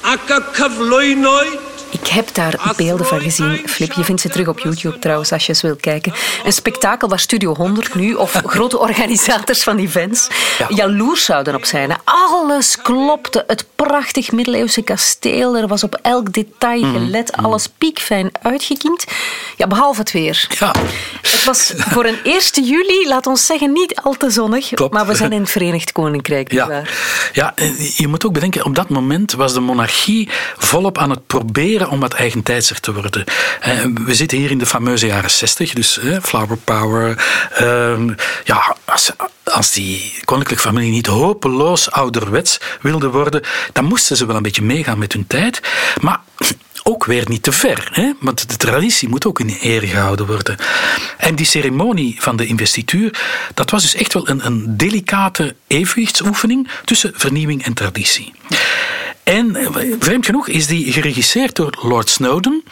ac y cyflwynwyd Ik heb daar beelden van gezien, Flip. Je vindt ze terug op YouTube trouwens, als je eens wil kijken. Een spektakel waar Studio 100 nu, of grote organisators van events, ja. jaloers zouden op zijn. Alles klopte. Het prachtig middeleeuwse kasteel. Er was op elk detail gelet. Alles piekfijn uitgekiend. Ja, behalve het weer. Ja. Het was voor een 1 juli, laat ons zeggen, niet al te zonnig. Klopt. Maar we zijn in het Verenigd Koninkrijk. Ja. Waar. ja, je moet ook bedenken, op dat moment was de monarchie volop aan het proberen om wat eigentijdser te worden. We zitten hier in de fameuze jaren 60, dus flower power. Ja, als, als die koninklijke familie niet hopeloos ouderwets wilde worden, dan moesten ze wel een beetje meegaan met hun tijd. Maar ook weer niet te ver, hè? want de traditie moet ook in ere gehouden worden. En die ceremonie van de investituur, dat was dus echt wel een, een delicate evenwichtsoefening tussen vernieuwing en traditie. En vreemd genoeg is die geregisseerd door Lord Snowden.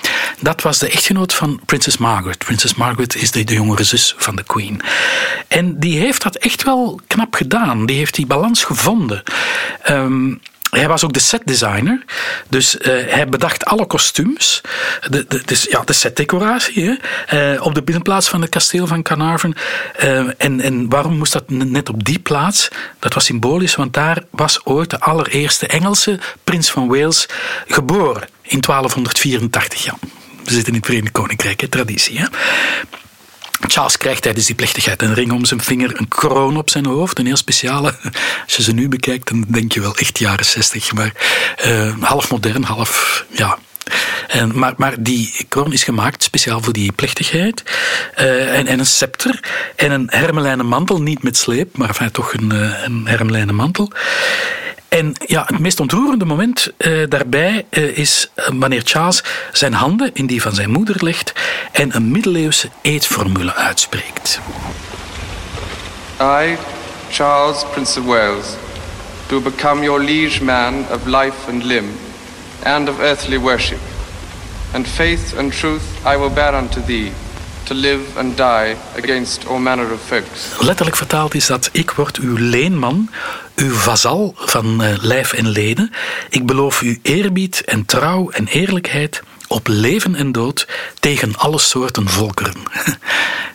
Dat was de echtgenoot van Prinses Margaret. Prinses Margaret is de, jongere zus van de Queen. En die heeft dat echt wel knap gedaan. Die heeft die balans gevonden. Um, hij was ook de setdesigner. Dus uh, hij bedacht alle kostuums. De, de, dus, ja, de setdecoratie. Uh, op de binnenplaats van het kasteel van Carnarvon. Uh, en, en waarom moest dat net op die plaats? Dat was symbolisch, want daar was ooit de allereerste Engelse prins van Wales geboren. In 1284, ja. We zitten in het Verenigd Koninkrijk, hè, traditie. Hè? Charles krijgt tijdens die plechtigheid een ring om zijn vinger, een kroon op zijn hoofd, een heel speciale. Als je ze nu bekijkt, dan denk je wel echt jaren zestig, maar uh, half modern, half ja. En, maar, maar die kroon is gemaakt speciaal voor die plechtigheid. Uh, en, en een scepter en een hermelijnen mantel, niet met sleep, maar enfin, toch een, uh, een hermelijnen mantel. En ja, het meest ontroerende moment uh, daarbij uh, is wanneer Charles zijn handen in die van zijn moeder legt en een middeleeuwse eetformule uitspreekt. I, Charles, Prince of Wales, do become your liege man of life and limb, and of earthly worship. And faith and truth I will bear unto thee, to live and die against all manner of folks. Letterlijk vertaald is dat ik word uw leenman, uw vazal van uh, lijf en leden. Ik beloof u eerbied en trouw en eerlijkheid op leven en dood tegen alle soorten volkeren.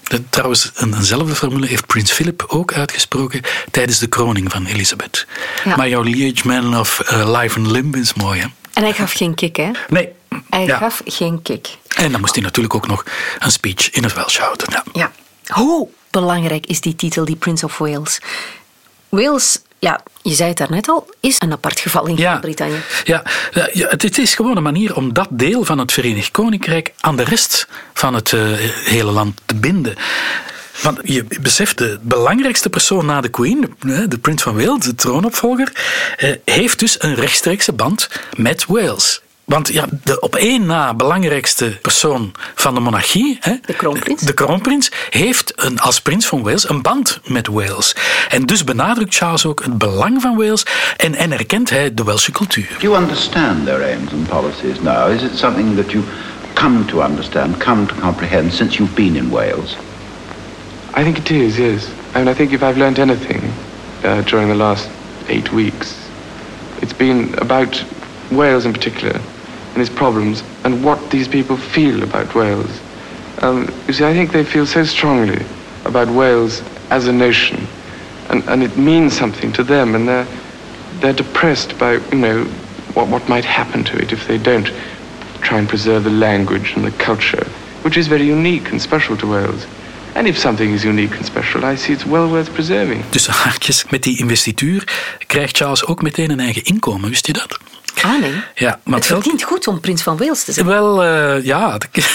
De, trouwens, een, eenzelfde formule heeft prins Philip ook uitgesproken tijdens de kroning van Elisabeth. Ja. Maar jouw liege man of uh, life and limb is mooi, hè? En hij gaf geen kick, hè? Nee. Hij ja. gaf geen kick. En dan moest hij natuurlijk ook nog een speech in het Welsh houden. Ja. ja. Hoe belangrijk is die titel, die Prince of Wales? Wales ja, je zei het daarnet al, is een apart geval in ja, Groot-Brittannië. Ja, ja, het, is gewoon een manier om dat deel van het Verenigd Koninkrijk aan de rest van het uh, hele land te binden. Want je beseft, de belangrijkste persoon na de Queen, de Prins van Wales, de troonopvolger, heeft dus een rechtstreekse band met Wales. Want ja, de op één na belangrijkste persoon van de monarchie, hè, de kroonprins, de kroonprins heeft een, als prins van Wales een band met Wales. En dus benadrukt Charles ook het belang van Wales en, en erkent hij de Welse cultuur. Do you understand their aims and policies now? Is it something that you come to understand, come to comprehend since you've been in Wales? I think it is, yes. I mean, I think if I've learned anything uh, during the last eight weeks, it's been about Wales in particular and its problems and what these people feel about Wales. Um, you see, I think they feel so strongly about Wales as a notion, and, and it means something to them, and they're, they're depressed by, you know, what, what might happen to it if they don't try and preserve the language and the culture, which is very unique and special to Wales. And if something is unique and special, I see it's well worth preserving. Tussen haakjes, met die investituur krijgt Charles ook meteen een eigen inkomen, wist je dat? Ja, maar Het verdient goed om prins van Wales te zijn. Wel, eh, ja.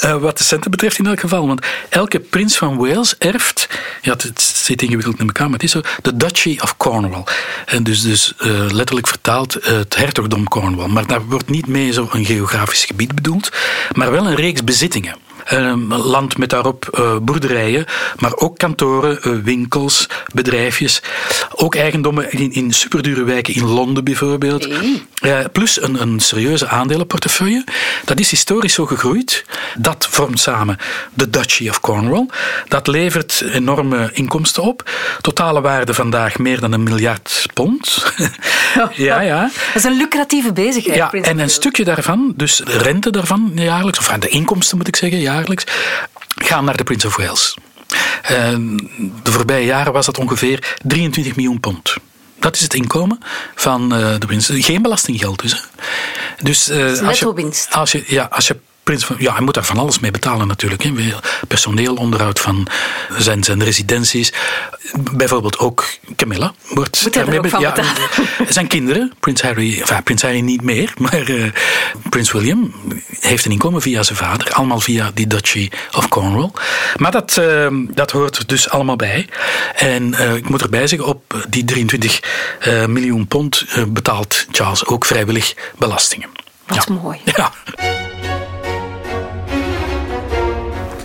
Eh, wat de centen betreft in elk geval. Want elke prins van Wales erft, ja, het zit ingewikkeld in elkaar, maar het is zo, de Duchy of Cornwall. En dus, dus eh, letterlijk vertaald het hertogdom Cornwall. Maar daar wordt niet mee zo een geografisch gebied bedoeld, maar wel een reeks bezittingen. Een land met daarop eh, boerderijen, maar ook kantoren, eh, winkels, bedrijfjes. Ook eigendommen in, in superdure wijken in Londen bijvoorbeeld. Eh, plus een, een serieuze aandelenportefeuille. Dat is historisch zo gegroeid. Dat vormt samen de Duchy of Cornwall. Dat levert enorme inkomsten op. Totale waarde vandaag meer dan een miljard pond. ja, ja. Dat is een lucratieve bezigheid. Ja, en een stukje daarvan, dus de rente daarvan jaarlijks, of de inkomsten moet ik zeggen, jaarlijks, gaan naar de Prince of Wales. Eh, De voorbije jaren was dat ongeveer 23 miljoen pond. Dat is het inkomen van eh, de prins. Geen belastinggeld dus. Hè. Dus eh, als je, als je, ja, als je prins van, ja, hij moet daar van alles mee betalen natuurlijk. Hè. Personeel, onderhoud van zijn, zijn residenties. Bijvoorbeeld ook Camilla wordt Moet er daarmee ook be- van betalen? zijn kinderen, Prins Harry, enfin, Prins Harry niet meer, maar eh, Prins William heeft een inkomen via zijn vader, allemaal via die Duchy of Cornwall. Maar dat, eh, dat hoort dus allemaal bij. En eh, ik moet erbij zeggen, op die 23 eh, miljoen pond betaalt Charles ook vrijwillig belastingen. Wat mooi. Ja.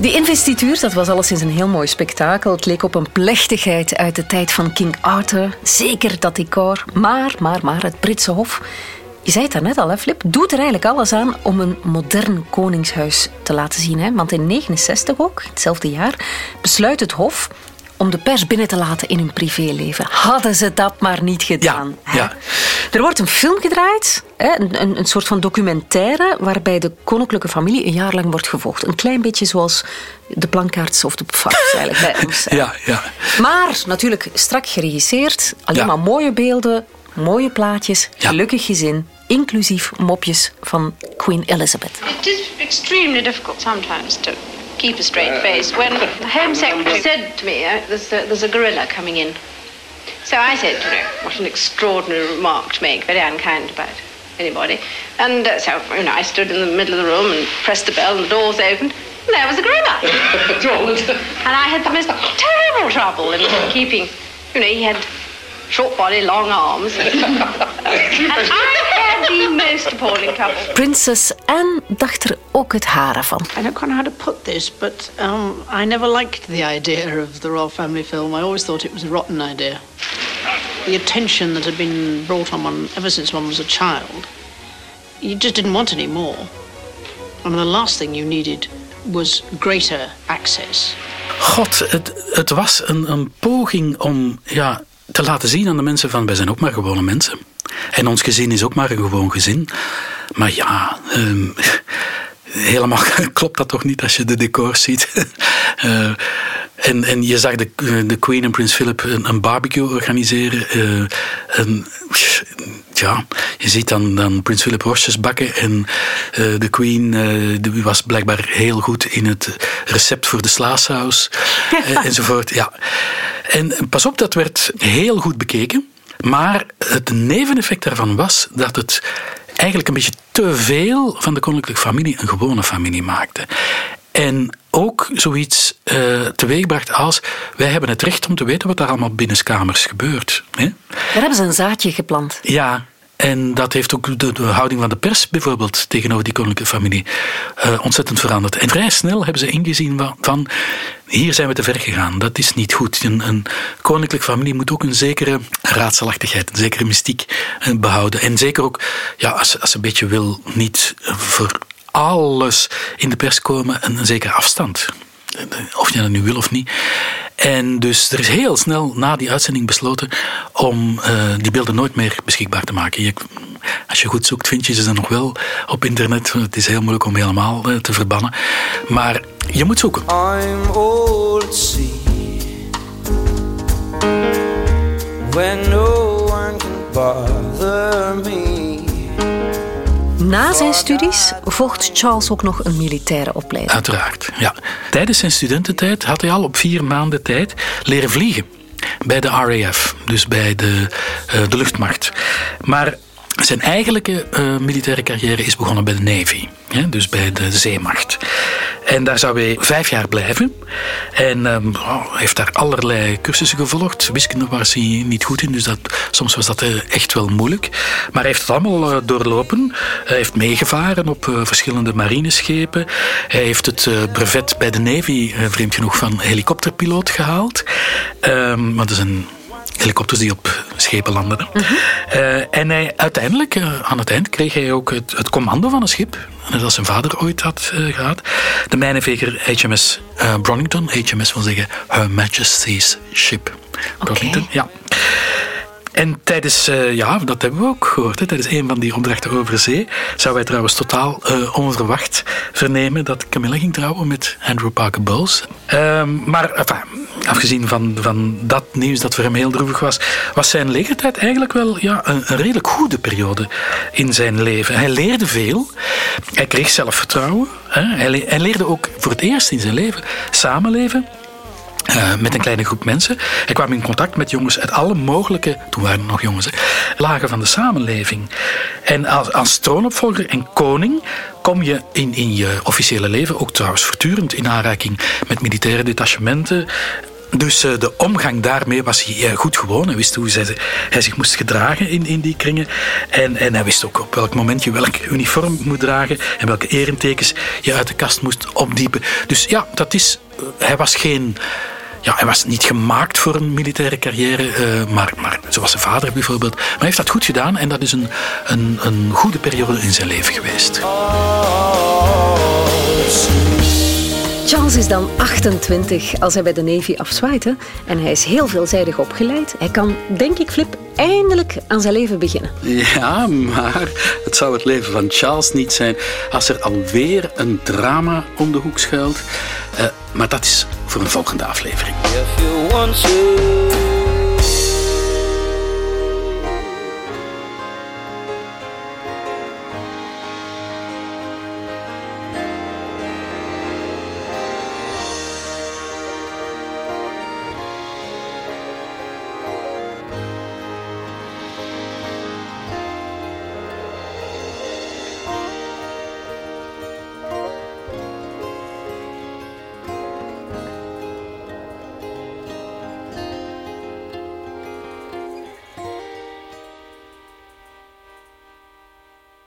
Die investituur, dat was alleszins een heel mooi spektakel. Het leek op een plechtigheid uit de tijd van King Arthur. Zeker dat decor. Maar, maar, maar, het Britse Hof... Je zei het daarnet al, hè, Flip, doet er eigenlijk alles aan om een modern koningshuis te laten zien. Hè? Want in 69 ook, hetzelfde jaar, besluit het Hof om de pers binnen te laten in hun privéleven. Hadden ze dat maar niet gedaan. hè? ja. Er wordt een film gedraaid, hè, een, een, een soort van documentaire, waarbij de koninklijke familie een jaar lang wordt gevolgd. Een klein beetje zoals de plankaarts of de varkens eigenlijk bij ons. hè. Ja, ja. Maar natuurlijk strak geregisseerd, alleen Ja. maar mooie beelden, mooie plaatjes, gelukkig gezin, inclusief mopjes van Queen Elizabeth. It is extremely difficult sometimes to keep a straight face. When the Home Secretary said to me, uh, there's, a, there's a gorilla coming in. So I said, you know, what an extraordinary remark to make, very unkind about anybody. And uh, so, you know, I stood in the middle of the room and pressed the bell and the doors opened. And there was a gorilla. and I had the most terrible trouble in keeping, you know, he had short body, long arms. and I had the most appalling trouble. Prinses Anne dacht er ook het haren van. I don't quite know how to put this, but um, I never liked the idea of the royal family film. I always thought it was a rotten idea. The attention that had been brought on one ever since one was a child, you just didn't want any more. And the last thing you needed was greater access. God, het, het was een, een poging om ja, te laten zien aan de mensen van wij zijn ook maar gewone mensen. En ons gezin is ook maar een gewoon gezin. Maar ja, ehm, helemaal klopt dat toch niet als je de decors ziet. Eh, en, en je zag de, de Queen en Prins Philip een, een barbecue organiseren. eh, ja, je ziet dan, dan Prins Philip worstjes bakken. En eh, de Queen eh, die was blijkbaar heel goed in het recept voor de slaasaus. eh, enzovoort. Ja. En pas op, dat werd heel goed bekeken. Maar het neveneffect daarvan was dat het eigenlijk een beetje te veel van de koninklijke familie een gewone familie maakte. En ook zoiets eh teweegbracht als wij hebben het recht om te weten wat daar allemaal binnenskamers gebeurt. Hè? Daar hebben ze een zaadje geplant. Ja, en dat heeft ook de, de houding van de pers bijvoorbeeld tegenover die koninklijke familie eh, ontzettend veranderd. En vrij snel hebben ze ingezien van, van hier zijn we te ver gegaan. Dat is niet goed. Een, een koninklijke familie moet ook een zekere raadselachtigheid, een zekere mystiek eh, behouden. En zeker ook, ja, als, als ze een beetje wil, niet alles in de pers komen en een zekere afstand. Of je dat nu wil of niet. En dus er is heel snel na die uitzending besloten om eh, die beelden nooit meer beschikbaar te maken. Je, als je goed zoekt, vind je ze dan nog wel op internet. Het is heel moeilijk om helemaal eh, te verbannen. Maar je moet zoeken. Old sea, when no one can bother me. Na zijn studies volgt Charles ook nog een militaire opleiding. Uiteraard, ja. Tijdens zijn studententijd had hij al op vier maanden tijd leren vliegen. Bij de RAF, dus bij de, eh, de luchtmacht. Maar zijn eigenlijke eh, militaire carrière is begonnen bij de Navy, hè, dus bij de zeemacht. En daar zou hij vijf jaar blijven. En ehm, oh, heeft daar allerlei cursussen gevolgd. Wiskunde was hij niet goed in, dus dat, soms was dat eh, echt wel moeilijk. Maar hij heeft het allemaal eh, doorlopen. Hij heeft meegevaren op verschillende marineschepen. Hij heeft het brevet bij de Navy, vreemd genoeg, van helikopterpiloot gehaald. Ehm, want dat is een helikopters die op schepen landen. Eh, en hij, uiteindelijk, eh, aan het eind, kreeg hij ook het, het commando van een schip. Net als zijn vader ooit had eh, gehad. De mijnenveger HMS Bronington. HMS wil zeggen Her Majesty's Ship. Bronington, ja. En tijdens, eh, ja, dat hebben we ook gehoord, hè, tijdens een van die opdrachten over zee, zou wij trouwens totaal eh, onverwacht vernemen dat Camilla ging trouwen met Andrew Parker Bowles. Ehm, maar afgezien van, van dat nieuws dat voor hem heel droevig was, was zijn legertijd eigenlijk wel ja, een, redelijk goede periode in zijn leven. Hij leerde veel, hij kreeg zelfvertrouwen, hè, hij, hij leerde ook voor het eerst in zijn leven samenleven. Eh, met een kleine groep mensen. Hij kwam in contact met jongens uit alle mogelijke, toen waren er nog jongens, hè, lagen van de samenleving. En als, als troonopvolger en koning kom je in, in je officiële leven, ook trouwens voortdurend in aanraking met militaire detachementen. Dus eh, de omgang daarmee was hij eh, goed gewoon. Hij wist hoe hij zich moest gedragen in, in die kringen. En, en hij wist ook op welk moment je welk uniform moet dragen en welke erentekens je uit de kast moest opdiepen. Dus ja, dat is, hij was geen ja, hij was niet gemaakt voor een militaire carrière, eh, maar, maar zoals zijn vader bijvoorbeeld. Maar hij heeft dat goed gedaan en dat is een, een, een goede periode in zijn leven geweest. Charles is dan 28 als hij bij de Navy afzwaait. hè. En hij is heel veelzijdig opgeleid. Hij kan, denk ik, Flip, eindelijk aan zijn leven beginnen. Ja, maar het zou het leven van Charles niet zijn als er alweer een drama om de hoek schuilt. Eh, maar dat is voor een volgende aflevering. If you want to